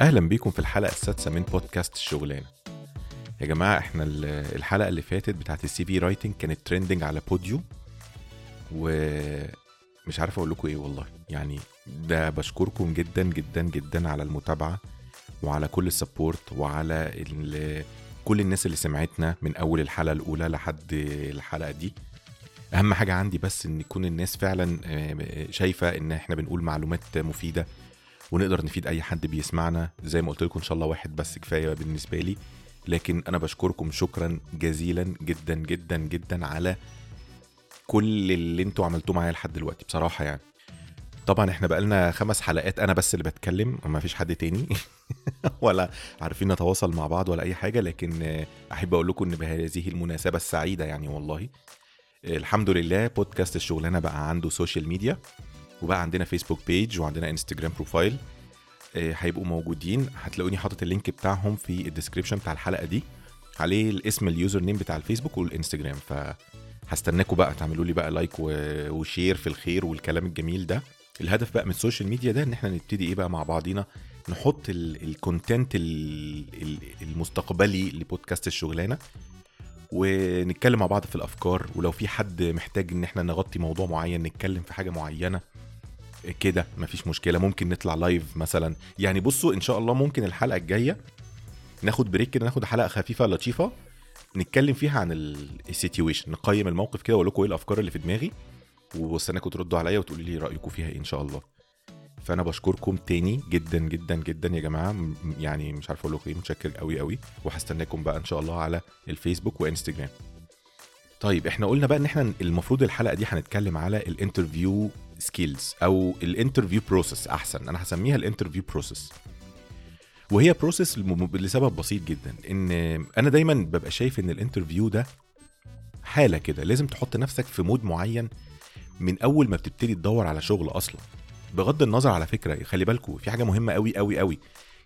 أهلا بيكم في الحلقة السادسة من بودكاست الشغلانه يا جماعة إحنا ال- الحلقة اللي فاتت بتاعت ال CV writing كانت trending على Podeo ومش عارف أقول لكم إيه والله. يعني ده بشكركم جدا جدا جدا على المتابعة وعلى كل ال support وعلى كل الناس اللي سمعتنا من أول الحلقة الأولى لحد الحلقة دي. أهم حاجة عندي بس إن يكون الناس فعلا آه، شايفة إن إحنا بنقول معلومات مفيدة ونقدر نفيد أي حد بيسمعنا. زي ما قلت لكم إن شاء الله واحد بس كفاية بالنسبة لي. لكن أنا بشكركم شكرا جزيلا جدا جدا جدا على كل اللي أنتوا عملتوه معايا لحد دلوقتي بصراحة يعني. طبعا إحنا بقالنا خمس حلقات أنا بس اللي بتكلم ما فيش حد تاني. ولا عارفين نتواصل مع بعض ولا أي حاجة لكن أحب أقول لكم إن بهذه المناسبة السعيدة يعني والله. الحمد لله بودكاست الشغلانة بقى عنده social media وبقى عندنا فيسبوك page وعندنا انستجرام profile آه، هيبقوا موجودين. هتلاقوني حاطط ال link بتاعهم في ال description بتاع الحلقة دي. عليه الاسم ال username بتاع الفيسبوك والإنستجرام. فهستناكم بقى تعملوا لي بقى like و share في الخير والكلام الجميل ده. الهدف بقى من ال social media ده إن إحنا نبتدي إيه بقى مع بعضينا؟ نحط ال content المستقبلي لبودكاست الشغلانة. ونتكلم مع بعض في الأفكار. ولو في حد محتاج إن إحنا نغطي موضوع معين نتكلم في حاجة معينة. كده مفيش مشكلة. ممكن نطلع live مثلا. يعني بصوا إن شاء الله ممكن الحلقة الجاية ناخد break كده ناخد حلقة خفيفة لطيفة نتكلم فيها عن ال situation نقيم الموقف كده وأقول لكم إيه الأفكار اللي في دماغي واستناكم تردوا عليا وتقولوا لي رأيكم فيها إيه إن شاء الله. فأنا بشكركم تاني جدا جدا جدا يا جماعة. يعني مش عارف أقول لكم إيه متشكر قوي قوي وهستناكم بقى إن شاء الله على الفيسبوك وإنستجرام. طيب إحنا قلنا بقى إن إحنا المفروض الحلقة دي هنتكلم على ال interview skills أو ال interview process أحسن. أنا هسميها ال interview process وهي process لسبب بسيط جدا إن أنا دايما ببقى شايف إن ال interview ده حالة كده. لازم تحط نفسك في mood معين من أول ما بتبتدي تدور على شغل أصلا. بغض النظر على فكرة خلي بالكم في حاجة مهمة قوي قوي قوي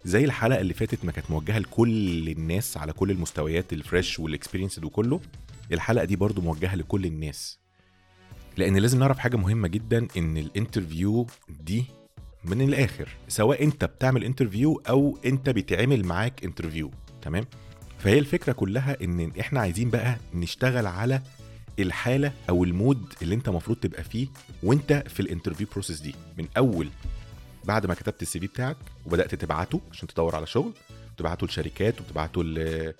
زي الحلقة اللي فاتت ما كانت موجهة لكل الناس على كل المستويات ال fresh وال experienced وكله الحلقة دي برضو موجهة لكل الناس. لأن لازم نعرف حاجة مهمة جدا إن ال interview دي من الآخر سواء أنت بتعمل interview أو أنت بيتعمل معاك interview تمام؟ فهي الفكرة كلها إن إحنا عايزين بقى نشتغل على الحالة أو ال mood اللي أنت المفروض تبقى فيه وأنت في ال interview process دي. من أول بعد ما كتبت ال CV بتاعك وبدأت تبعته عشان تدور على شغل تبعته لشركات وتبعته ل...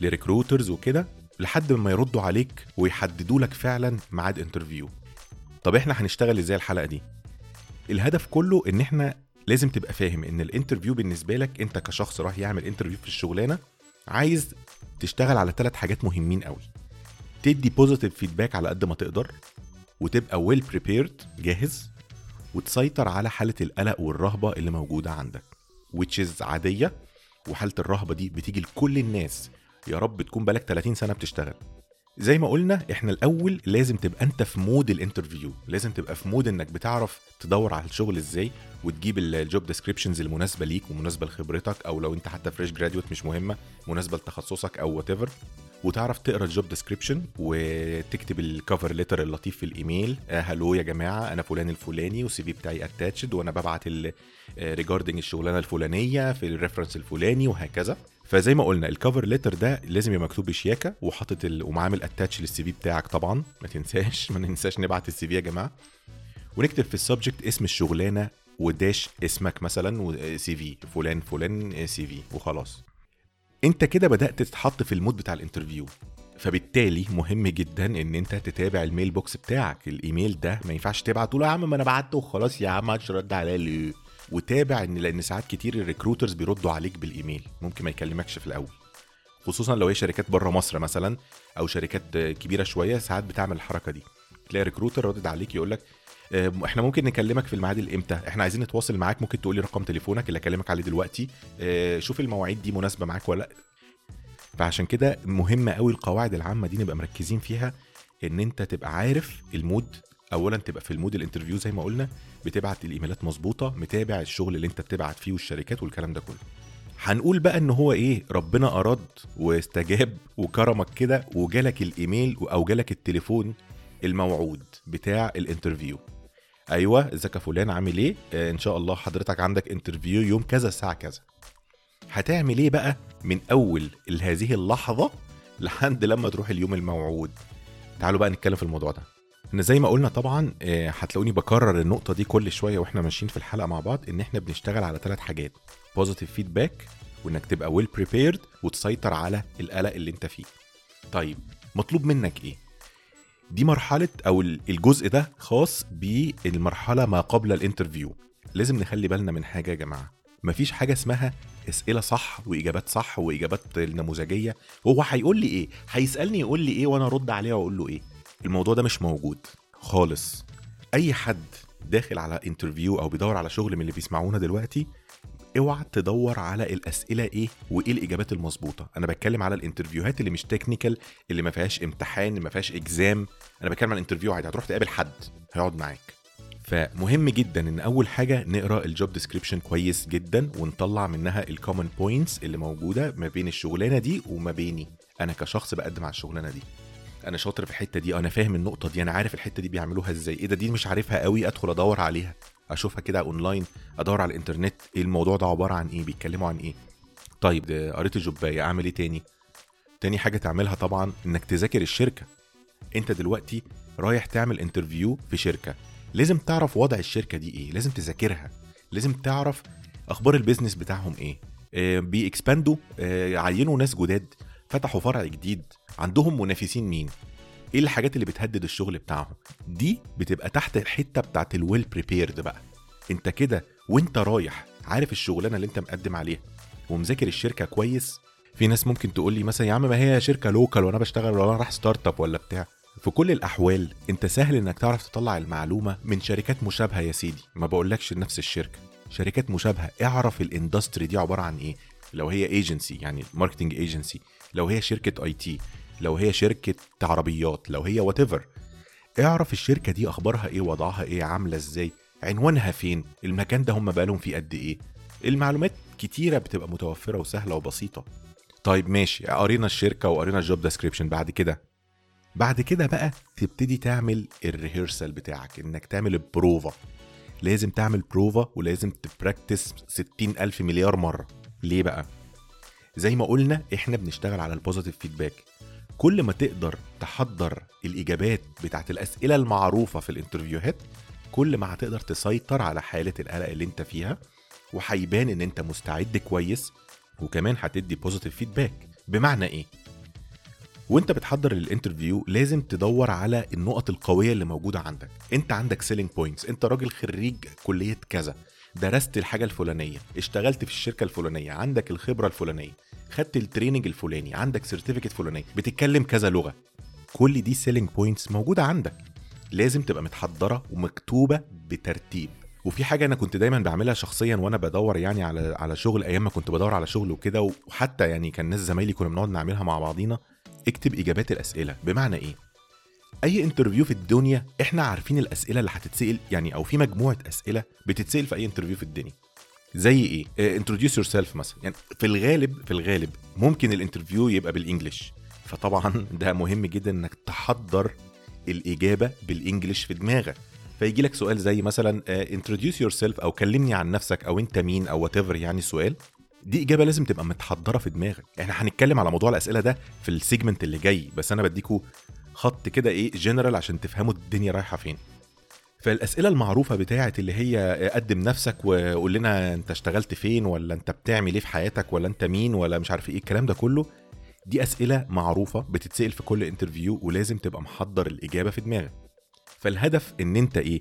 ل recruiters وكده لحد ما يردوا عليك ويحددوا لك فعلا ميعاد interview. طب إحنا هنشتغل إزاي الحلقة دي؟ الهدف كله إن إحنا لازم تبقى فاهم إن ال interview بالنسبة لك أنت كشخص راح يعمل interview في الشغلانة عايز تشتغل على ثلاث حاجات مهمين قوي. تدي positive feedback على قد ما تقدر وتبقى well prepared جاهز وتسيطر على حالة القلق والرهبة اللي موجودة عندك is عادية وحالة الرهبة دي بتيجي لكل الناس. يا رب تكون بقالك 30 سنة بتشتغل. زي ما قلنا إحنا الأول لازم تبقى أنت في mood ال interview. لازم تبقى في mood إنك بتعرف تدور على الشغل إزاي وتجيب ال job descriptions المناسبة ليك ومناسبة لخبرتك أو لو أنت حتى fresh graduate مش مهمة مناسبة لتخصصك أو وات وتعرف تقرا ال job description وتكتب ال cover letter اللطيف في الإيميل. آه hello يا جماعة أنا فلان الفلاني وال CV بتاعي attached وأنا ببعت regarding الشغلانة الفلانية في ال reference الفلاني وهكذا. فزي ما قلنا ال cover letter ده لازم يبقى مكتوب بشياكة وحاطط. ومعامل attach لل CV بتاعك طبعا. ما تنساش ما ننساش نبعت ال CV يا جماعة. ونكتب في ال subject اسم الشغلانة و dash اسمك مثلا و CV فلان فلان CV وخلاص. انت كده بدأت تتحط في ال mood بتاع ال interview فبالتالي مهم جدا إن انت تتابع ال mailbox بتاعك. الإيميل ده ما ينفعش تبعت تقول يا عم ما أنا بعته وخلاص يا عم مش رد عليا ليه وتابع إن لأن ساعات كتير ال recruiters بيردوا عليك بالإيميل ممكن ما يكلمكش في الأول. خصوصا لو هي شركات بره مصر مثلا أو شركات كبيرة شوية ساعات بتعمل الحركة دي. تلاقي recruiter ردد عليك يقول لك إحنا ممكن نكلمك في الميعاد الامتى؟ إحنا عايزين نتواصل معاك ممكن تقول لي رقم تليفونك اللي اكلمك عليه دلوقتي. آه، شوف المواعيد دي مناسبة معاك ولا لأ. فعشان كده مهمه قوي القواعد العامة دي نبقى مركزين فيها إن أنت تبقى عارف ال mood. اولا تبقى في ال mood ال interview زي ما قلنا بتبعت ال emails مظبوطة متابع الشغل اللي أنت بتبعت فيه والشركات والكلام ده كله. هنقول بقى إن هو إيه ربنا أراد واستجاب وكرمك كده وجالك الإيميل أو جالك التليفون الموعود بتاع ال interview. أيوه إزيك يا فلان؟ عامل إيه؟ آه إن شاء الله حضرتك عندك interview يوم كذا الساعة كذا. هتعمل إيه بقى من أول هذه اللحظة لحد لما تروح اليوم الموعود؟ تعالوا بقى نتكلم في الموضوع ده. إن زي ما قلنا طبعا آه، هتلاقوني بكرر النقطة دي كل شوية وإحنا ماشيين في الحلقة مع بعض إن إحنا بنشتغل على ثلاث حاجات positive feedback وإنك تبقى well prepared وتسيطر على القلق اللي أنت فيه. طيب مطلوب منك إيه؟ دي مرحلة أو الجزء ده خاص بالمرحلة ما قبل ال interview. لازم نخلي بالنا من حاجة يا جماعة. مفيش حاجة اسمها أسئلة صح وإجابات صح وإجابات نموذجية. هو هيقول لي إيه؟ هيسألني يقول لي إيه وأنا أرد عليه وأقول له إيه؟ الموضوع ده مش موجود خالص. أي حد داخل على interview أو بيدور على شغل من اللي بيسمعونا دلوقتي اوعى تدور على الأسئلة إيه وإيه الإجابات المظبوطة. أنا بتكلم على ال interviewهات اللي مش technical اللي ما فيهاش امتحان ما فيهاش exam أنا بتكلم على ال interview عادي هتروح تقابل حد هيقعد معاك. فمهم جدا إن أول حاجة نقرأ ال job description كويس جدا ونطلع منها ال common points اللي موجودة ما بين الشغلانة دي وما بيني. أنا كشخص بقدم على الشغلانة دي. أنا شاطر في الحتة دي أنا فاهم النقطة دي أنا عارف الحتة دي بيعملوها إزاي. إيه ده؟ دي مش عارفها قوي أدخل أدور عليها. أشوفها كده أونلاين أدور على الإنترنت إيه الموضوع ده عبارة عن إيه بيتكلموا عن إيه. طيب قريت ال job ايه أعمل إيه تاني؟ تاني حاجة تعملها طبعا إنك تذاكر الشركة. أنت دلوقتي رايح تعمل interview في شركة. لازم تعرف وضع الشركة دي إيه لازم تذاكرها. لازم تعرف أخبار ال business بتاعهم إيه. آه بي expandوا آه عينوا ناس جداد فتحوا فرع جديد. عندهم منافسين مين؟ إيه الحاجات اللي بتهدد الشغل بتاعهم؟ دي بتبقى تحت الحتة بتاعت ال well prepared بقى. انت كده وانت رايح عارف الشغلانة اللي انت مقدم عليها ومذاكر الشركة كويس في ناس ممكن تقول لي مثلا يا عم ما هي شركة local وأنا بشتغل ولا أنا رايح startup ولا بتاع. في كل الأحوال انت سهل انك تعرف تطلع المعلومة من شركات مشابهة يا سيدي. ما بقولكش نفس الشركة. شركات مشابهة اعرف ال industry دي عبارة عن إيه؟ لو هي ايجنسي يعني marketing agency لو هي شركة IT لو هي شركة عربيات لو هي what اعرف الشركة دي أخبارها إيه وضعها إيه عاملة إزاي عنوانها فين المكان ده هم بقالهم فيه قد إيه. المعلومات كتيرة بتبقى متوفرة وسهلة وبسيطة. طيب ماشي قرينا الشركة وقرينا ال job description بعد كده. بعد كده بقى تبتدي تعمل ال rehearsal بتاعك إنك تعمل البروفا لازم تعمل بروفا ولازم ت practice ستين ألف مليار مرة. ليه بقى؟ زي ما قلنا إحنا بنشتغل على ال positive feedback كل ما تقدر تحضر الإجابات بتاعت الأسئلة المعروفة في ال interviewهات كل ما هتقدر تسيطر على حالة القلق اللي انت فيها وهيبان إن انت مستعد كويس وكمان هتدي positive feedback بمعنى إيه؟ وانت بتحضر ال interview لازم تدور على النقط القوية اللي موجودة عندك. انت عندك selling points انت راجل خريج كلية كذا درست الحاجة الفلانية اشتغلت في الشركة الفلانية عندك الخبرة الفلانية. خدت ال training الفلاني عندك certificate فلانيه بتتكلم كذا لغة. كل دي selling points موجودة عندك. لازم تبقى متحضرة ومكتوبة بترتيب. وفي حاجة أنا كنت دايما بعملها شخصيا وأنا بدور يعني على على شغل أيام ما كنت بدور على شغل وكده وحتى يعني كان ناس زمايلي كنا بنقعد نعملها مع بعضينا. اكتب إجابات الأسئلة. بمعنى إيه؟ أي interview في الدنيا إحنا عارفين الأسئلة اللي هتتسأل يعني أو في مجموعة أسئلة بتتسأل في أي interview في الدنيا. زي إيه؟ introduce yourself مثلا. يعني في الغالب في الغالب ممكن ال interview يبقى بال English فطبعا ده مهم جدا إنك تحضر الإجابة بال English في دماغك. فيجي لك سؤال زي مثلا introduce yourself أو كلمني عن نفسك أو أنت مين أو what يعني سؤال. دي إجابة لازم تبقى متحضرة في دماغك. إحنا هنتكلم على موضوع الأسئلة ده في ال segment اللي جاي بس أنا بديكوا خط كده إيه جنرال عشان تفهموا الدنيا رايحة فين. فالأسئلة المعروفة بتاعه اللي هي قدم نفسك وقول لنا أنت اشتغلت فين ولا أنت بتعمل إيه في حياتك ولا أنت مين ولا مش عارف إيه الكلام ده كله. دي أسئلة معروفة بتتسأل في كل interview ولازم تبقى محضر الإجابة في دماغك. فالهدف إن أنت إيه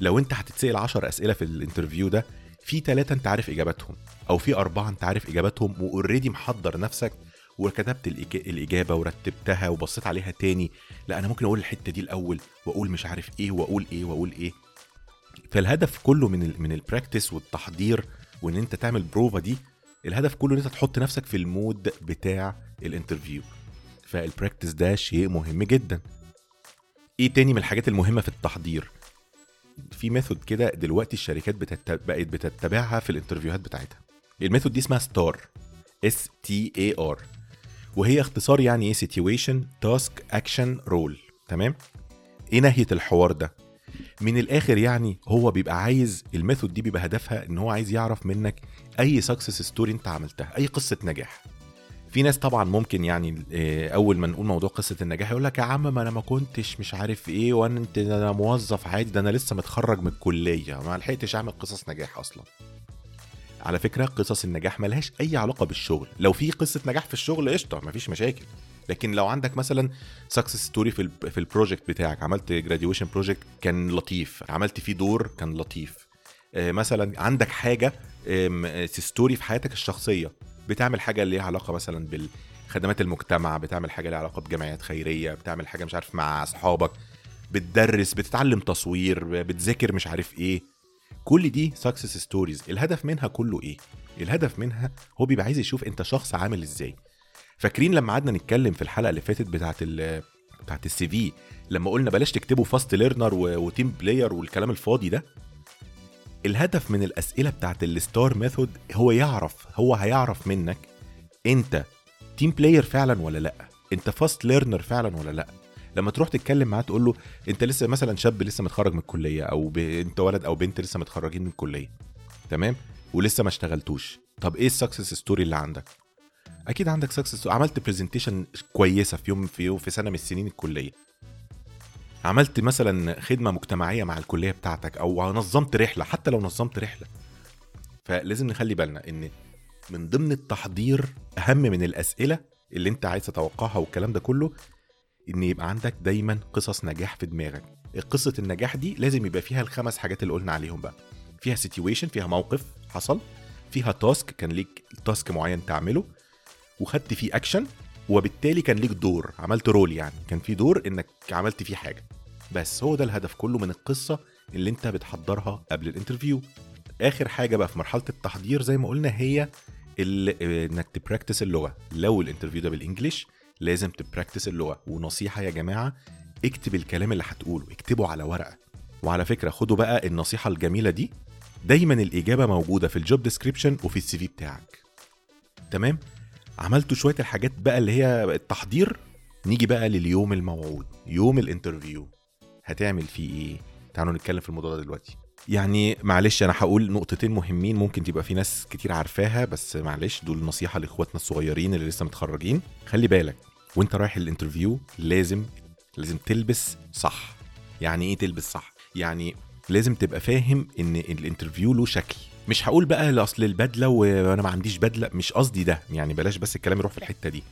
لو أنت هتتسأل 10 أسئلة في ال interview ده في ثلاثة أنت عارف اجاباتهم أو في أربعة أنت عارف اجاباتهم و already محضر نفسك وكتبت الإجابة ورتبتها وبصيت عليها تاني. لا أنا ممكن أقول الحتة دي الأول وأقول مش عارف إيه وأقول إيه وأقول إيه. فالهدف كله من ال من ال practice والتحضير وإن أنت تعمل بروفا دي الهدف كله إن أنت تحط نفسك في ال mood بتاع ال interview فال practice ده شيء مهم جدا. إيه تاني من الحاجات المهمة في التحضير؟ في method كده دلوقتي الشركات بتتب... بقت بتتبعها في ال interviewهات بتاعتها. ال method دي اسمها STAR. S T A R وهي اختصار يعني إيه situation task action role تمام؟ إيه ناحية الحوار ده؟ من الآخر يعني هو بيبقى عايز ال method دي بيبقى هدفها إن هو عايز يعرف منك أي success story أنت عملتها أي قصة نجاح. في ناس طبعا ممكن يعني آه، أول ما نقول موضوع قصة النجاح يقول لك يا عم ما أنا ما كنتش مش عارف إيه وأنا أنت أنا موظف عادي ده أنا لسه متخرج من الكلية ما لحقتش أعمل قصص نجاح أصلا. على فكرة قصص النجاح ملهاش أي علاقة بالشغل. لو في قصة نجاح في الشغل قشطة مفيش مشاكل. لكن لو عندك مثلا success story في في ال project بتاعك عملت graduation project كان لطيف عملت فيه دور كان لطيف. آه، مثلا عندك حاجة story في حياتك الشخصية بتعمل حاجة ليها علاقة مثلا بالخدمات المجتمع بتعمل حاجة ليها علاقة بجمعيات خيرية بتعمل حاجة مش عارف مع أصحابك بتدرس بتتعلم تصوير بتذاكر مش عارف إيه. كل دي success stories الهدف منها كله إيه؟ الهدف منها هو بيبقى عايز يشوف أنت شخص عامل إزاي. فاكرين لما قعدنا نتكلم في الحلقة اللي فاتت بتاعت ال بتاعت ال CV لما قلنا بلاش تكتبوا fast learner و team player والكلام الفاضي ده؟ الهدف من الأسئلة بتاعت ال STAR method هو يعرف هو هيعرف منك أنت team player فعلا ولا لأ؟ أنت fast learner فعلا ولا لأ؟ لما تروح تتكلم معاه تقول له أنت لسه مثلا شاب لسه متخرج من الكلية أو ب... أنت ولد أو بنت لسه متخرجين من الكلية تمام؟ ولسه ما اشتغلتوش. طب إيه ال success story اللي عندك؟ أكيد عندك success عملت presentation كويسة في يوم في يوم في سنة من السنين الكلية. عملت مثلا خدمة مجتمعية مع الكلية بتاعتك أو نظمت رحلة حتى لو نظمت رحلة. فلازم نخلي بالنا إن من ضمن التحضير أهم من الأسئلة اللي أنت عايز تتوقعها والكلام ده كله إن يبقى عندك دايما قصص نجاح في دماغك. قصة النجاح دي لازم يبقى فيها الخمس حاجات اللي قلنا عليهم بقى. فيها situation فيها موقف حصل فيها task كان ليك task معين تعمله وخدت فيه اكشن وبالتالي كان ليك دور عملت role يعني. كان في دور إنك عملت فيه حاجة. بس هو ده الهدف كله من القصة اللي أنت بتحضرها قبل ال interview آخر حاجة بقى في مرحلة التحضير زي ما قلنا هي إنك ت practice اللغة. لو ال interview ده بال English لازم ت practice اللغة. ونصيحة يا جماعة اكتب الكلام اللي هتقوله اكتبه على ورقة. وعلى فكرة خدوا بقى النصيحة الجميلة دي. دايما الإجابة موجودة في ال job description وفي ال CV بتاعك. تمام؟ عملتوا شوية الحاجات بقى اللي هي التحضير؟ نيجي بقى لليوم الموعود يوم ال interview. هتعمل فيه إيه؟ تعالوا نتكلم في الموضوع ده دلوقتي. يعني معلش أنا هقول نقطتين مهمين ممكن تبقى في ناس كتير عارفاها بس معلش دول نصيحة لإخواتنا الصغيرين اللي لسه متخرجين. خلي بالك وانت رايح ال interview لازم لازم تلبس صح. يعني إيه تلبس صح؟ يعني لازم تبقى فاهم ان ال interview له شكل. مش هقول بقى اصل البدلة وأنا ما عنديش بدلة مش قصدي ده. يعني بلاش بس الكلام يروح في الحتة دي.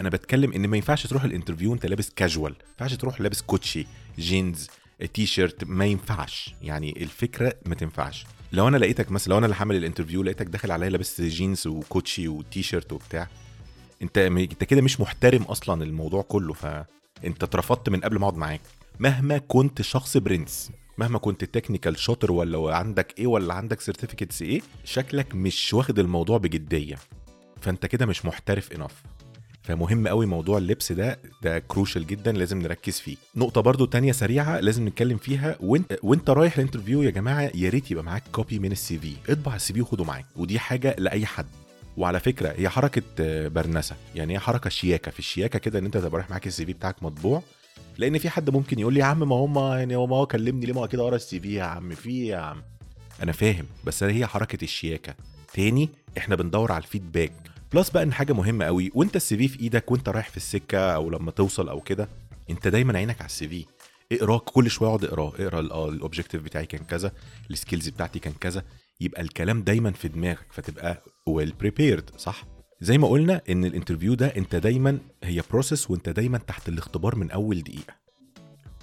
أنا بتكلم إن ما ينفعش تروح ال interview وأنت لابس كاجوال ما ينفعش تروح لابس كوتشي جينز تي شيرت ما ينفعش. يعني الفكرة ما تنفعش. لو أنا لقيتك مثلا لو أنا اللي عامل ال interview لقيتك داخل عليا لابس جينز وكوتشي وتي شيرت وبتاع انت انت كده مش محترم أصلا الموضوع كله فانت اترفضت من قبل ما اقعد معاك. مهما كنت شخص برنس مهما كنت technical شاطر ولا عندك إيه ولا عندك certificates إيه شكلك مش واخد الموضوع بجدية. فانت كده مش محترف انف فمهم قوي موضوع اللبس ده ده crucial جدا لازم نركز فيه. نقطة برضو تانية سريعة لازم نتكلم فيها وانت وإنت رايح ال interview يا جماعة يا ريت يبقى معاك copy من ال CV اطبع ال CV وخده معاك ودي حاجة لأي حد. وعلى فكرة هي حركة برنسة. يعني هي حركة شياكة. في الشياكة كده إن أنت تبقى رايح معاك ال CV بتاعك مطبوع لأن في حد ممكن يقول لي يا عم ما هم يعني ما هو كلمني ليه ما هو كده ورا ال CV؟ يا عم في يا عم؟ أنا فاهم. بس هي حركة الشياكة. تاني إحنا بندور على ال feedback. plus بقى إن حاجة مهمة قوي وأنت ال CV في إيدك وأنت رايح في السكة أو لما توصل أو كده أنت دايما عينك على ال CV. اقراه كل شوية اقعد اقراه اقرأ ال objective بتاعي كان كذا ال skills بتاعتي كان كذا. يبقى الكلام دايما في دماغك فتبقى well prepared صح؟ زي ما قلنا إن ال interview ده أنت دايما هي process وأنت دايما تحت الاختبار من أول دقيقة.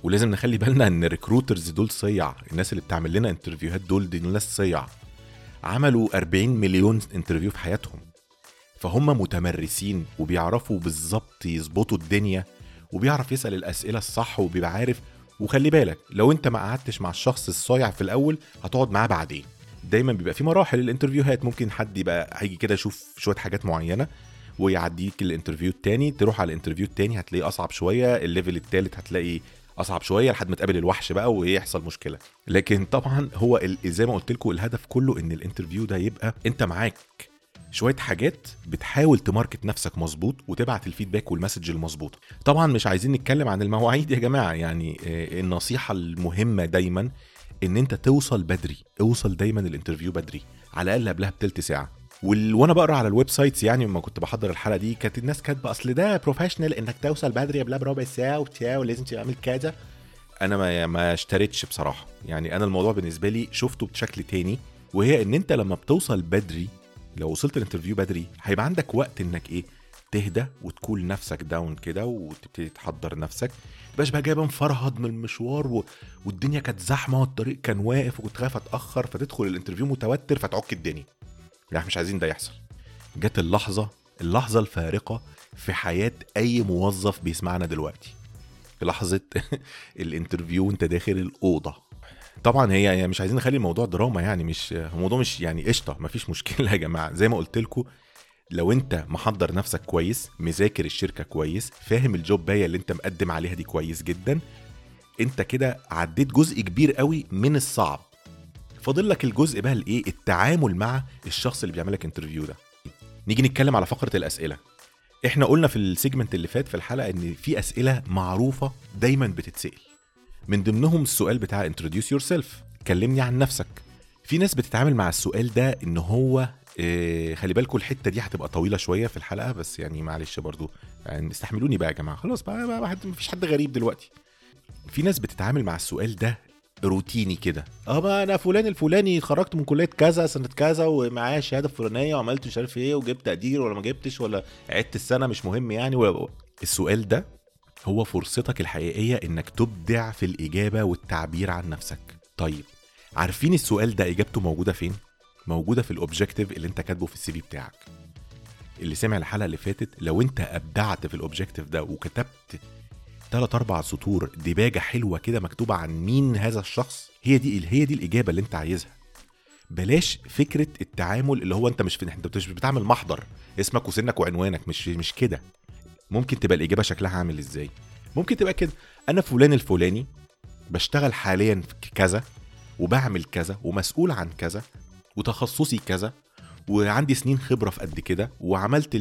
ولازم نخلي بالنا إن ال recruiters دول صيع الناس اللي بتعمل لنا interviewهات دول دي ناس صيع. عملوا 40 مليون interview في حياتهم. فهم متمرسين وبيعرفوا بالظبط يظبطوا الدنيا وبيعرف يسأل الأسئلة الصح وبيبقى عارف. وخلي بالك لو أنت ما قعدتش مع الشخص الصايع في الأول هتقعد معاه بعدين. دايما بيبقى في مراحل ال interviewهات. ممكن حد يبقى هيجي كده يشوف شوية حاجات معينة ويعديك ال interview التاني تروح على ال interview التاني هتلاقيه أصعب شوية ال level التالت هتلاقي أصعب شوية لحد ما تقابل الوحش بقى ويحصل مشكلة. لكن طبعا هو زي ما قلت لكم الهدف كله إن ال interview ده يبقى أنت معاك شوية حاجات بتحاول ت market نفسك مظبوط وتبعت ال feedback وال message المظبوطه طبعا مش عايزين نتكلم عن المواعيد يا جماعة يعني آه، النصيحة المهمة دايما إن أنت توصل بدري أوصل دايما ال interview بدري على الأقل قبلها بتلت ساعة. وال... وأنا بقرأ على ال websites يعني لما كنت بحضر الحلقة دي كانت الناس كاتبة أصل ده professional إنك توصل بدري قبلها بربع ساعة وبتاع ولازم تعمل كذا. أنا ما ما اشتريتش بصراحة. يعني أنا الموضوع بالنسبة لي شفته بشكل تاني وهي إن أنت لما بتوصل بدري لو وصلت ال interview بدري هيبقى عندك وقت إنك إيه تهدى وت cool نفسك down كده وتبتدي تحضر نفسك. تبقاش بقى جاي مفرهد من المشوار و... والدنيا كانت زحمة والطريق كان واقف وكنت خايف أتأخر فتدخل ال interview متوتر فتعك الدنيا. لا إحنا مش عايزين ده يحصل. جت اللحظة اللحظة الفارقة في حياة أي موظف بيسمعنا دلوقتي. لحظة ال interview وأنت داخل الأوضة. طبعا هي يعني مش عايزين نخلي الموضوع دراما يعني مش الموضوع مش يعني قشطة مفيش مشكلة يا جماعة. زي ما قلت لكم لو انت محضر نفسك كويس مذاكر الشركة كويس فاهم الجوب اللي اللي انت مقدم عليها دي كويس جدا انت كده عديت جزء كبير قوي من الصعب. فاضل لك الجزء بقى الايه؟ التعامل مع الشخص اللي بيعمل لك interview ده. نيجي نتكلم على فقرة الأسئلة. إحنا قلنا في السيجمنت اللي فات في الحلقة إن في أسئلة معروفة دايما بتتسأل. من ضمنهم السؤال بتاع introduce yourself كلمني عن نفسك. في ناس بتتعامل مع السؤال ده إن هو إيه خلي بالكم الحتة دي هتبقى طويلة شوية في الحلقة بس يعني معلش برضو يعني استحملوني بقى يا جماعة. خلاص بقى, بقى واحد مفيش حد غريب دلوقتي. في ناس بتتعامل مع السؤال ده روتيني كده. آه ما أنا فلان الفلاني اتخرجت من كلية كذا سنة كذا ومعايا شهادة فلانية وعملت مش عارف إيه وجبت تقدير ولا ما جبتش ولا عدت السنة مش مهم يعني. ولا السؤال ده هو فرصتك الحقيقية إنك تبدع في الإجابة والتعبير عن نفسك. طيب عارفين السؤال ده إجابته موجودة فين؟ موجودة في ال objective اللي انت كاتبه في ال CV بتاعك. اللي سمع الحلقة اللي فاتت لو انت أبدعت في ال objective ده وكتبت ثلاث أربع سطور ديباجة حلوة كده مكتوبة عن مين هذا الشخص هي دي هي دي الإجابة اللي انت عايزها. بلاش فكرة التعامل اللي هو انت مش في انت مش بتعمل محضر. اسمك وسنك وعنوانك مش مش كده. ممكن تبقى الإجابة شكلها عامل إزاي؟ ممكن تبقى كده. أنا فلان الفلاني بشتغل حاليا في كذا وبعمل كذا ومسؤول عن كذا وتخصصي كذا وعندي سنين خبرة في قد كده وعملت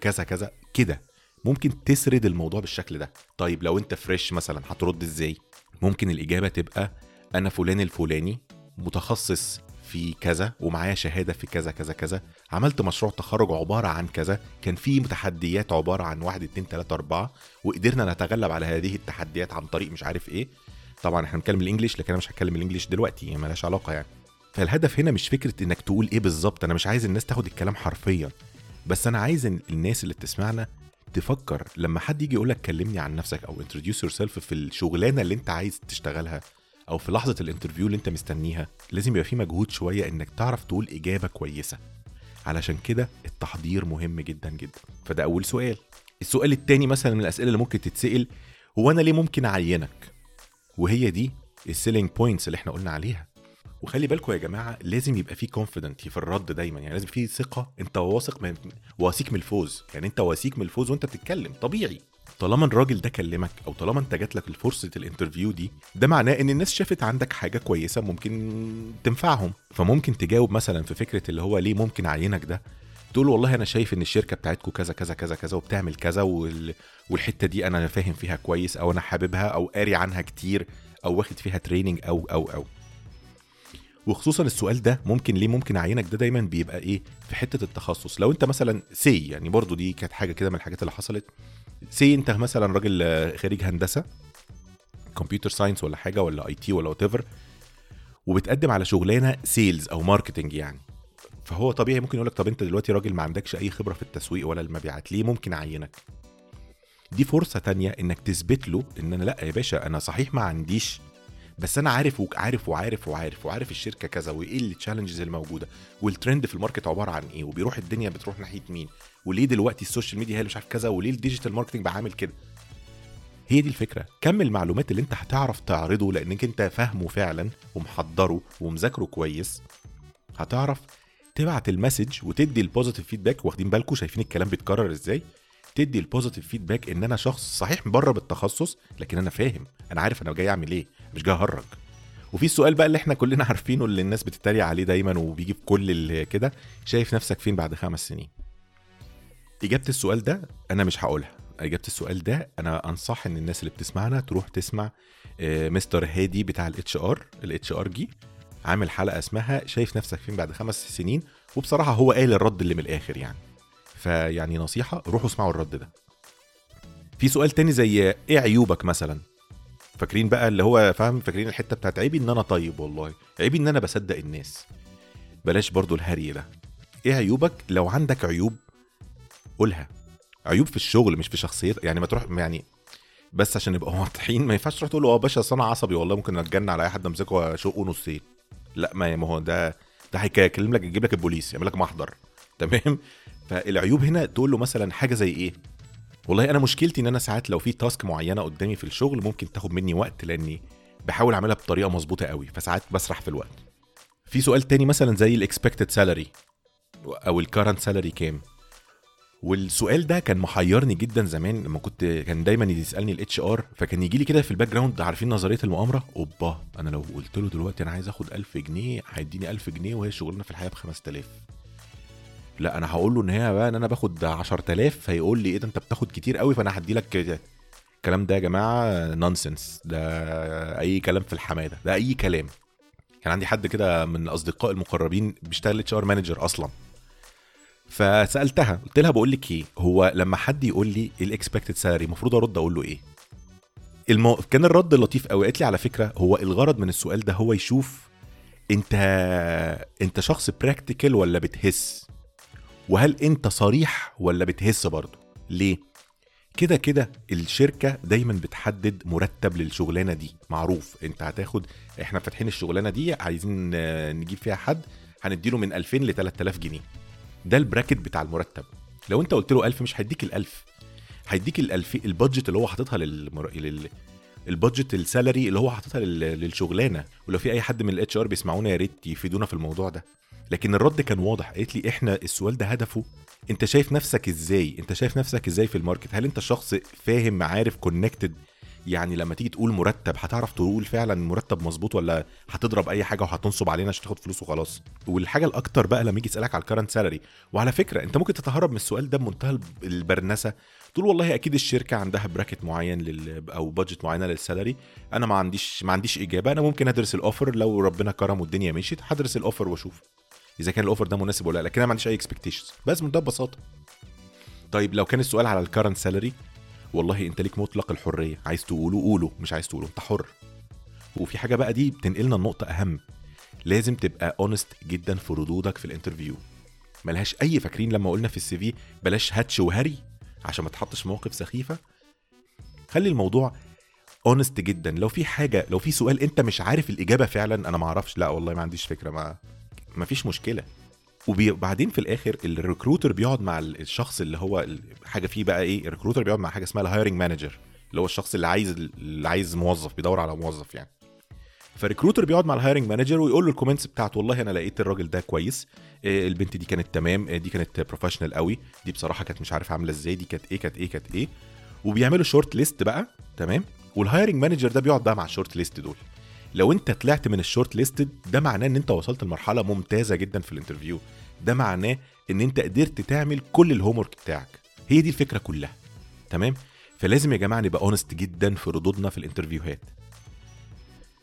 كذا كذا كده. ممكن تسرد الموضوع بالشكل ده. طيب لو انت فريش مثلا هترد إزاي؟ ممكن الإجابة تبقى أنا فلان الفلاني متخصص في كذا ومعايا شهادة في كذا كذا كذا. عملت مشروع تخرج عبارة عن كذا. كان في تحديات عبارة عن واحد اتنين تلاتة أربعة وقدرنا نتغلب على هذه التحديات عن طريق مش عارف إيه. طبعا إحنا بنتكلم الإنجليش لكن أنا مش هتكلم الإنجليش دلوقتي يعني ملهاش علاقة يعني. فالهدف هنا مش فكرة إنك تقول إيه بالظبط أنا مش عايز الناس تاخد الكلام حرفيا بس أنا عايز إن الناس اللي بتسمعنا تفكر لما حد يجي يقول لك كلمني عن نفسك أو introduce yourself في الشغلانة اللي أنت عايز تشتغلها أو في لحظة ال interview اللي أنت مستنيها لازم يبقى في مجهود شوية إنك تعرف تقول إجابة كويسة. علشان كده التحضير مهم جدا جدا. فده أول سؤال. السؤال التاني مثلا من الأسئلة اللي ممكن تتسأل هو أنا ليه ممكن أعينك؟ وهي دي ال selling points اللي إحنا قلنا عليها. وخلي بالكم يا جماعة لازم يبقى في confident في الرد دايما. يعني لازم في ثقة. أنت واثق من واثيق من الفوز. يعني أنت واثيق من الفوز وأنت بتتكلم. طبيعي. طالما الراجل ده كلمك أو طالما أنت جات لك فرصه ال interview دي ده معناه إن الناس شافت عندك حاجة كويسة ممكن تنفعهم. فممكن تجاوب مثلا في فكرة اللي هو ليه ممكن اعينك ده؟ تقول والله أنا شايف إن الشركة بتاعتكم كذا كذا كذا كذا وبتعمل كذا وال... والحتة دي أنا فاهم فيها كويس أو أنا حاببها أو قاري عنها كتير أو واخد فيها training أو أو أو. وخصوصا السؤال ده ممكن ليه ممكن اعينك ده دايما بيبقى إيه؟ في حتة التخصص. لو أنت مثلا say يعني برضو دي كانت حاجة كده من الحاجات اللي حصلت. say أنت مثلا راجل خريج هندسة computer science ولا حاجة ولا IT ولا what وبتقدم على شغلانة sales أو marketing يعني. فهو طبيعي ممكن يقول لك طب أنت دلوقتي راجل ما عندكش أي خبرة في التسويق ولا المبيعات ليه ممكن أعينك؟ دي فرصة تانية إنك تثبت له إن أنا لأ يا باشا أنا صحيح ما عنديش بس أنا عارف وعارف وعارف وعارف وعارف الشركة كذا وإيه ال challenges الموجودة والترند في ال market عبارة عن إيه وبيروح الدنيا بتروح ناحية مين وليه دلوقتي ال social media هي اللي مش عارف كذا وليه ال digital marketing بقى عامل كده. هي دي الفكرة. كم المعلومات اللي أنت هتعرف تعرضه لأنك أنت فاهمه فعلا ومحضره ومذاكره كويس هتعرف تبعت ال message وتدي ال positive feedback واخدين بالكم شايفين الكلام بيتكرر إزاي؟ تدي ال positive feedback إن أنا شخص صحيح بره بالتخصص لكن أنا فاهم أنا عارف أنا جاي أعمل إيه. مش جاي أهرج. وفي السؤال بقى اللي إحنا كلنا عارفينه اللي الناس بتتريق عليه دايما وبيجي في كل كده شايف نفسك فين بعد خمس سنين؟ إجابة السؤال ده أنا مش هقولها. إجابة السؤال ده أنا أنصح إن الناس اللي بتسمعنا تروح تسمع آه، مستر هادي بتاع الاتش ار الاتش ار جي عامل حلقة اسمها شايف نفسك فين بعد خمس سنين؟ وبصراحة هو قال الرد اللي من الآخر يعني. فيعني نصيحة روحوا اسمعوا الرد ده. في سؤال تاني زي إيه عيوبك مثلا؟ فاكرين بقى اللي هو فاهم؟ فاكرين الحتة بتاعت عيبي إن أنا طيب والله. عيبي إن أنا بصدق الناس. بلاش برضو الهري ده. إيه عيوبك؟ لو عندك عيوب قولها. عيوب في الشغل مش في شخصيتك يعني ما تروح يعني بس عشان نبقى واضحين ما ينفعش تروح تقول له آه باشا أصل أنا عصبي والله ممكن أتجنن على أي حد أمسكه وأشقه نصين. لأ ما هو ده ده هيكلم لك يجيب لك البوليس يعمل لك محضر. تمام؟ فالعيوب هنا تقول له مثلا حاجة زي إيه؟ والله أنا مشكلتي إن أنا ساعات لو في تاسك معينة قدامي في الشغل ممكن تاخد مني وقت لأني بحاول أعملها بطريقة مظبوطة قوي فساعات بسرح في الوقت. في سؤال تاني مثلا زي ال expected salary أو ال current salary كام؟ والسؤال ده كان محيرني جدا زمان لما كنت كان دايما يسألني ال HR فكان يجي لي كده في ال background عارفين نظرية المؤامرة؟ أوبا أنا لو قلت له دلوقتي أنا عايز آخد 1000 جنيه هيديني 1000 جنيه وهي شغلانة في الحياة ب 5000 لا أنا هقول له إن هي بقى إن أنا باخد 10000 فيقول لي إيه ده أنت بتاخد كتير قوي فأنا هدي لك الكلام ده يا جماعة nonsense ده أي كلام في الحمادة ده أي كلام. كان عندي حد كده من الاصدقاء المقربين بيشتغل HR manager أصلا. فسألتها قلت لها بقول لك إيه هو لما حد يقول لي ال expected salary المفروض أرد أقول له إيه؟ المو... كان الرد لطيف قوي قالت لي على فكرة هو الغرض من السؤال ده هو يشوف أنت أنت شخص practical ولا بتهس؟ وهل انت صريح ولا بتهس برضه؟ ليه؟ كده كده الشركة دايما بتحدد مرتب للشغلانة دي. معروف انت هتاخد إحنا فاتحين الشغلانة دي عايزين آه، نجيب فيها حد هنديله من 2000 ل 3000 جنيه. ده ال bracket بتاع المرتب. لو انت قلت له 1000 مش هيديك ال 1000 هيديك ال 2000 ال budget اللي هو حاططها للمر... لل ال budget ال salary اللي هو حاططها لل... للشغلانة. ولو في أي حد من ال HR بيسمعونا يا ريت يفيدونا في الموضوع ده. لكن الرد كان واضح قالت لي إحنا السؤال ده هدفه. أنت شايف نفسك إزاي؟ أنت شايف نفسك إزاي في ال market؟ هل أنت شخص فاهم عارف connected يعني لما تيجي تقول مرتب هتعرف تقول فعلا مرتب مظبوط ولا هتضرب أي حاجة وهتنصب علينا عشان تاخد فلوس وخلاص؟ والحاجة الأكتر بقى لما يجي يسألك على ال current salary وعلى فكرة أنت ممكن تتهرب من السؤال ده بمنتهى الب- البرنسة. تقول والله أكيد الشركة عندها bracket معين لل أو budget معينة لل salary أنا ما عنديش ما عنديش إجابة. أنا ممكن أدرس ال offer لو ربنا كرم والدنيا مشيت هدرس ال offer وأشوف. إذا كان ال offer ده مناسب ولا لأ لكن أنا ما عنديش أي expectations بس بمنتهى البساطه طيب لو كان السؤال على ال current salary والله أنت ليك مطلق الحرية. عايز تقوله قوله مش عايز تقوله. أنت حر. وفي حاجة بقى دي بتنقلنا النقطه أهم. لازم تبقى honest جدا في ردودك في ال interview ملهاش أي فاكرين لما قلنا في ال CV بلاش هاتش وهري عشان ما تحطش مواقف سخيفة؟ خلي الموضوع honest جدا. لو في حاجة لو في سؤال أنت مش عارف الإجابة فعلا أنا ما أعرفش. لأ والله ما عنديش فكرة ما ما فيش مشكله وبعدين في الآخر ال recruiter بيقعد مع الشخص اللي هو حاجة فيه بقى إيه ال recruiter بيقعد مع حاجة اسمها ال hiring manager اللي هو الشخص اللي عايز اللي عايز موظف بيدور على موظف يعني. فال recruiter بيقعد مع ال hiring manager ويقول له ال comments بتاعته والله أنا لقيت الراجل ده كويس إيه، البنت دي كانت تمام إيه، دي كانت professional قوي دي بصراحة كانت مش عارف عاملة إزاي دي كانت إيه كانت إيه كانت إيه. وبيعملوا short list بقى تمام؟ وال hiring manager ده بيقعد بقى مع ال short list دول. لو انت طلعت من ال short list ده معناه ان انت وصلت لمرحلة ممتازة جدا في ال interview. ده معناه ان انت قدرت تعمل كل ال homework بتاعك. هي دي الفكرة كلها. تمام؟ فلازم يا جماعة نبقى honest جدا في ردودنا في ال interviewهات.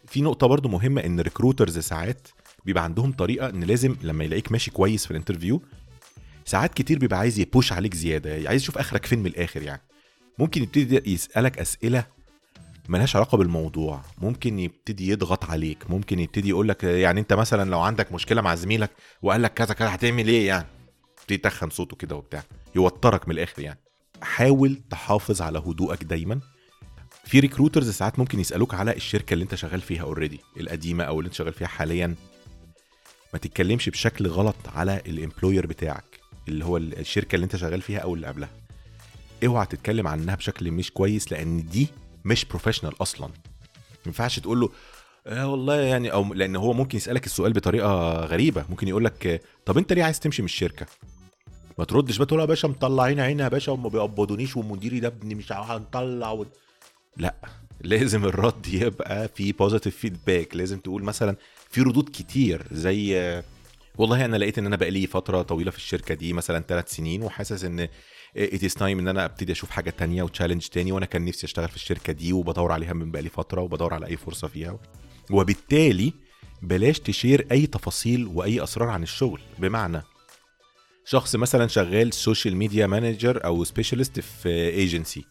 في نقطة برضو مهمة إن recruiters ساعات بيبقى عندهم طريقة إن لازم لما يلاقيك ماشي كويس في ال interview ساعات كتير بيبقى عايز ي push عليك زيادة عايز يشوف آخرك فين من الآخر يعني. ممكن يبتدي يسألك أسئلة ملهاش علاقة بالموضوع. ممكن يبتدي يضغط عليك ممكن يبتدي يقول لك يعني انت مثلا لو عندك مشكلة مع زميلك وقال لك كذا كذا هتعمل إيه يعني؟ يبتدي يتخن صوته كده وبتاع يوترك من الآخر يعني. حاول تحافظ على هدوءك دايما. في recruiters ساعات ممكن يسألوك على الشركة اللي انت شغال فيها already القديمة أو اللي انت شغال فيها حاليا. ما تتكلمش بشكل غلط على ال employer بتاعك اللي هو الشركة اللي انت شغال فيها أو اللي قبلها. اوعى تتكلم عنها بشكل مش كويس لأن دي مش professional أصلا. ما ينفعش تقول له آه والله يعني أو لأن هو ممكن يسألك السؤال بطريقة غريبة. ممكن يقول لك طب أنت ليه عايز تمشي من الشركة؟ ما تردش بقى تقول يا باشا مطلعين عيني يا باشا وما بيقبضونيش ومديري ده ابن مش هنطلع و... لا لازم الرد يبقى في positive feedback لازم تقول مثلا في ردود كتير زي والله أنا لقيت إن أنا بقالي فترة طويلة في الشركة دي مثلا ثلاث سنين وحاسس إن it is time إن أنا أبتدي أشوف حاجة تانية و challenge تاني وأنا كان نفسي أشتغل في الشركة دي وبدور عليها من بقالي فترة وبدور على أي فرصة فيها. وبالتالي بلاش ت share أي تفاصيل وأي أسرار عن الشغل. بمعنى شخص مثلا شغال social media manager أو specialist في ايجنسي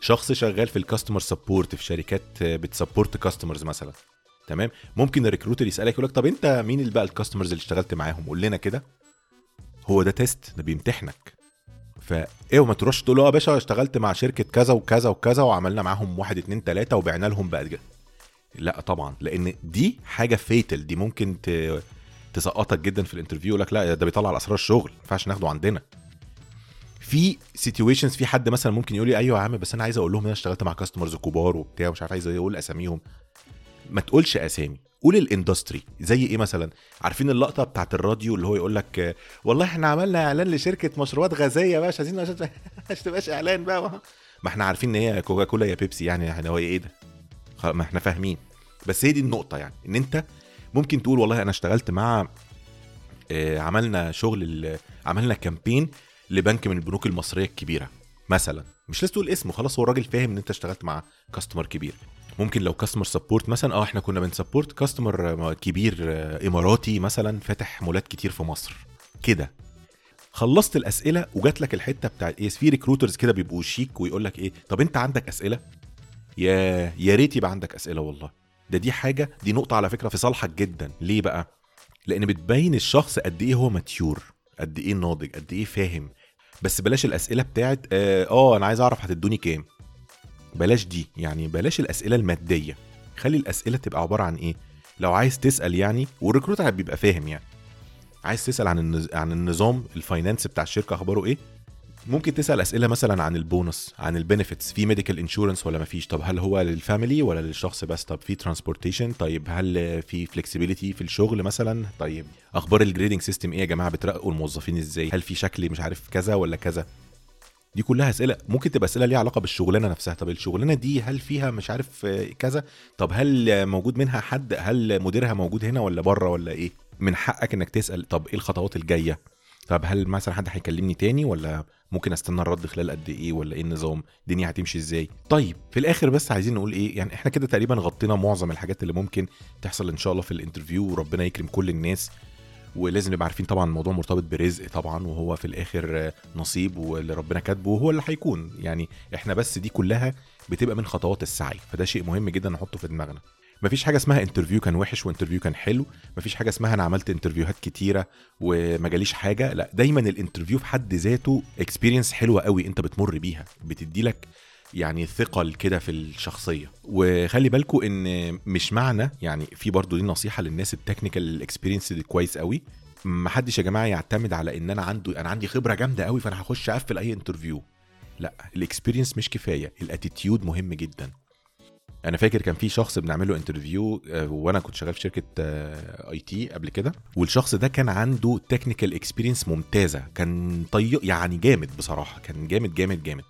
شخص شغال في ال customer support في شركات بت support customers مثلا. تمام؟ ممكن ال recruiter يسألك يقول لك طب أنت مين اللي بقى ال customers اللي اشتغلت معاهم؟ قول لنا كده. هو ده test ده بيمتحنك. فايه وما تروحش تقول آه يا باشا اشتغلت مع شركة كذا وكذا وكذا وعملنا معاهم واحد اتنين تلاتة وبعنا لهم بقى لا طبعا لأن دي حاجة fatal دي ممكن. تسقطك جدا في ال interview لك لا ده بيطلع على أسرار الشغل ما ينفعش ناخده عندنا في situations في حد مثلا ممكن يقول لي أيوه يا عم بس أنا عايز أقول لهم أنا اشتغلت مع customers كبار وبتاع ومش عارف عايز أقول أساميهم ما تقولش أسامي. قول الإندستري. زي إيه مثلا؟ عارفين اللقطة بتاعت الراديو اللي هو يقول لك والله إحنا عملنا إعلان لشركة مشروبات غازية بقى مش عايزين مش تبقاش إعلان بقى. ما إحنا عارفين إن هي كوكا كولا يا بيبسي يعني إحنا هو إيه ده؟ ما إحنا فاهمين. بس هي دي النقطة يعني إن أنت ممكن تقول والله أنا اشتغلت مع آه، عملنا شغل عملنا كامبين لبنك من البنوك المصرية الكبيرة مثلا. مش لازم تقول اسمه خلاص هو الراجل فاهم إن أنت اشتغلت مع customer كبير. ممكن لو customer support مثلا آه إحنا كنا بن support customer كبير آه، إماراتي مثلا فاتح مولات كتير في مصر. كده. خلصت الأسئلة وجات لك الحتة بتاعت إيه في recruiters كده بيبقوا شيك ويقول لك إيه طب أنت عندك أسئلة؟ يا يا ريت يبقى عندك أسئلة والله. ده دي حاجة دي نقطة على فكرة في صالحك جدا. ليه بقى؟ لأن بتبين الشخص قد إيه هو mature قد إيه ناضج قد إيه فاهم. بس بلاش الأسئلة بتاعت آه, آه أنا عايز أعرف هتدوني كام. بلاش دي يعني بلاش الأسئلة المادية. خلي الأسئلة تبقى عبارة عن إيه؟ لو عايز تسأل يعني وال recruiter بيبقى فاهم يعني. عايز تسأل عن النز... عن النظام ال finance بتاع الشركة أخباره إيه؟ ممكن تسأل أسئلة مثلا عن البونص عن ال benefits في medical insurance ولا ما فيش؟ طب هل هو لل family ولا للشخص بس؟ طب في transportation طيب هل في flexibility في الشغل مثلا؟ طيب أخبار ال grading system إيه يا جماعة؟ بترقوا الموظفين إزاي؟ هل في شكل مش عارف كذا ولا كذا؟ دي كلها أسئلة ممكن تبقى أسئلة ليها علاقة بالشغلانة نفسها. طب الشغلانة دي هل فيها مش عارف كذا؟ طب هل موجود منها حد؟ هل مديرها موجود هنا ولا بره ولا إيه؟ من حقك إنك تسأل طب إيه الخطوات الجاية؟ طب هل مثلا حد هيكلمني تاني ولا ممكن أستنى الرد خلال قد إيه ولا إيه النظام؟ الدنيا هتمشي إزاي؟ طيب في الآخر بس عايزين نقول إيه؟ يعني إحنا كده تقريبا غطينا معظم الحاجات اللي ممكن تحصل إن شاء الله في ال interview وربنا يكرم كل الناس. ولازم نبقى عارفين طبعا الموضوع مرتبط برزق طبعا وهو في الآخر نصيب واللي ربنا كاتبه هو اللي هيكون. يعني إحنا بس دي كلها بتبقى من خطوات السعي فده شيء مهم جدا نحطه في دماغنا. مفيش حاجة اسمها interview كان وحش و interview كان حلو مفيش حاجة اسمها أنا عملت interviewهات كتيرة وما جاليش حاجة لا دايما ال interview في حد ذاته experience حلوة قوي أنت بتمر بيها بتدي لك يعني ثقل كده في الشخصية. وخلي بالكم إن مش معنى يعني في برضو دي نصيحة للناس ال technical experience كويس قوي. ما حدش يا جماعة يعتمد على إن أنا عنده أنا عندي خبرة جامدة قوي فأنا هخش أقفل أي interview لأ ال experience مش كفاية ال attitude مهم جدا. أنا فاكر كان في شخص بنعمل له interview وأنا كنت شغال في شركة IT قبل كده. والشخص ده كان عنده technical experience ممتازة كان طي يعني جامد بصراحة كان جامد جامد جامد.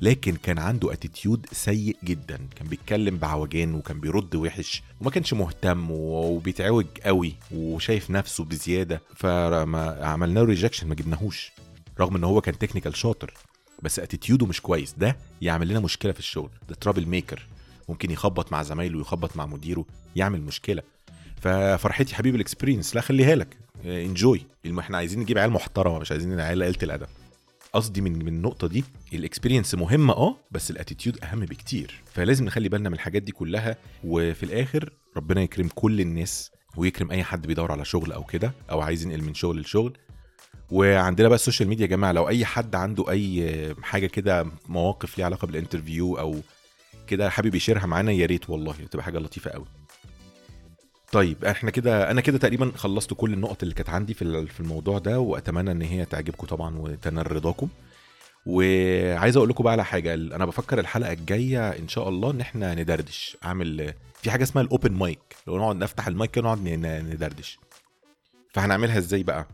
لكن كان عنده attitude سيء جدا. كان بيتكلم بعوجان وكان بيرد وحش وما كانش مهتم وبيتعوج قوي وشايف نفسه بزيادة. فما عملنا له rejection ما جبناهوش رغم إن هو كان technical شاطر بس attitudeه مش كويس. ده يعمل لنا مشكلة في الشغل ده troublemaker ممكن يخبط مع زمايله ويخبط مع مديره يعمل مشكلة. ففرحان لي حبيبي بال experience لا خليها لك. enjoy إحنا عايزين نجيب عيال محترمة مش عايزين عيال قله الأدب. قصدي من من النقطة دي ال experience مهمة آه بس ال attitude أهم بكتير. فلازم نخلي بالنا من الحاجات دي كلها وفي الآخر ربنا يكرم كل الناس ويكرم أي حد بيدور على شغل أو كده أو عايز ينقل من شغل لشغل. وعندنا بقى ال social media يا جماعة لو أي حد عنده أي حاجة كده مواقف ليها علاقة بال interview أو كده حابب ي share ها معانا يا ريت والله تبقى حاجة لطيفة قوي. طيب إحنا كده أنا كده تقريبا خلصت كل النقط اللي كانت عندي في في الموضوع ده واتمنى ان هي تعجبكم طبعا وتنال رضاكم وعايز أقول لكم بقى على حاجة أنا بفكر الحلقة الجاية إن شاء الله إن إحنا ندردش. أعمل في حاجة اسمها ال open mic لو نقعد نفتح المايك ونقعد ندردش. فهنعملها إزاي بقى؟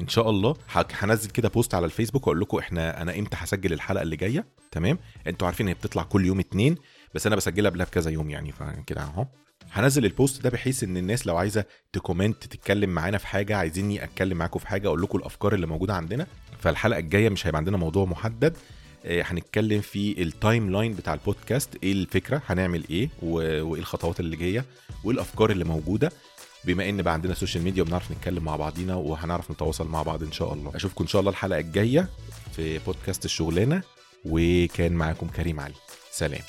إن شاء الله هنزل كده post على الفيسبوك وأقول لكم إحنا أنا إمتى هسجل الحلقة اللي جاية؟ تمام؟ أنتوا عارفين هي بتطلع كل يوم اتنين بس أنا بسجلها قبلها بكذا يوم يعني فكده أهو. هنزل ال post ده بحيث إن الناس لو عايزة ت comment تتكلم معانا في حاجة عايزيني أتكلم معاكم في حاجة أقول لكم الأفكار اللي موجودة عندنا. فالحلقة الجاية مش هيبقى عندنا موضوع محدد. آه، هنتكلم في ال timeline بتاع البودكاست إيه الفكرة هنعمل إيه وإيه الخطوات اللي جاية وإيه الأفكار اللي موجودة. بما إن بقى عندنا social media وبنعرف نتكلم مع بعضينا وهنعرف نتواصل مع بعض إن شاء الله. أشوفكم إن شاء الله الحلقة الجاية في بودكاست الشغلانة وكان معاكم كريم علي. سلام.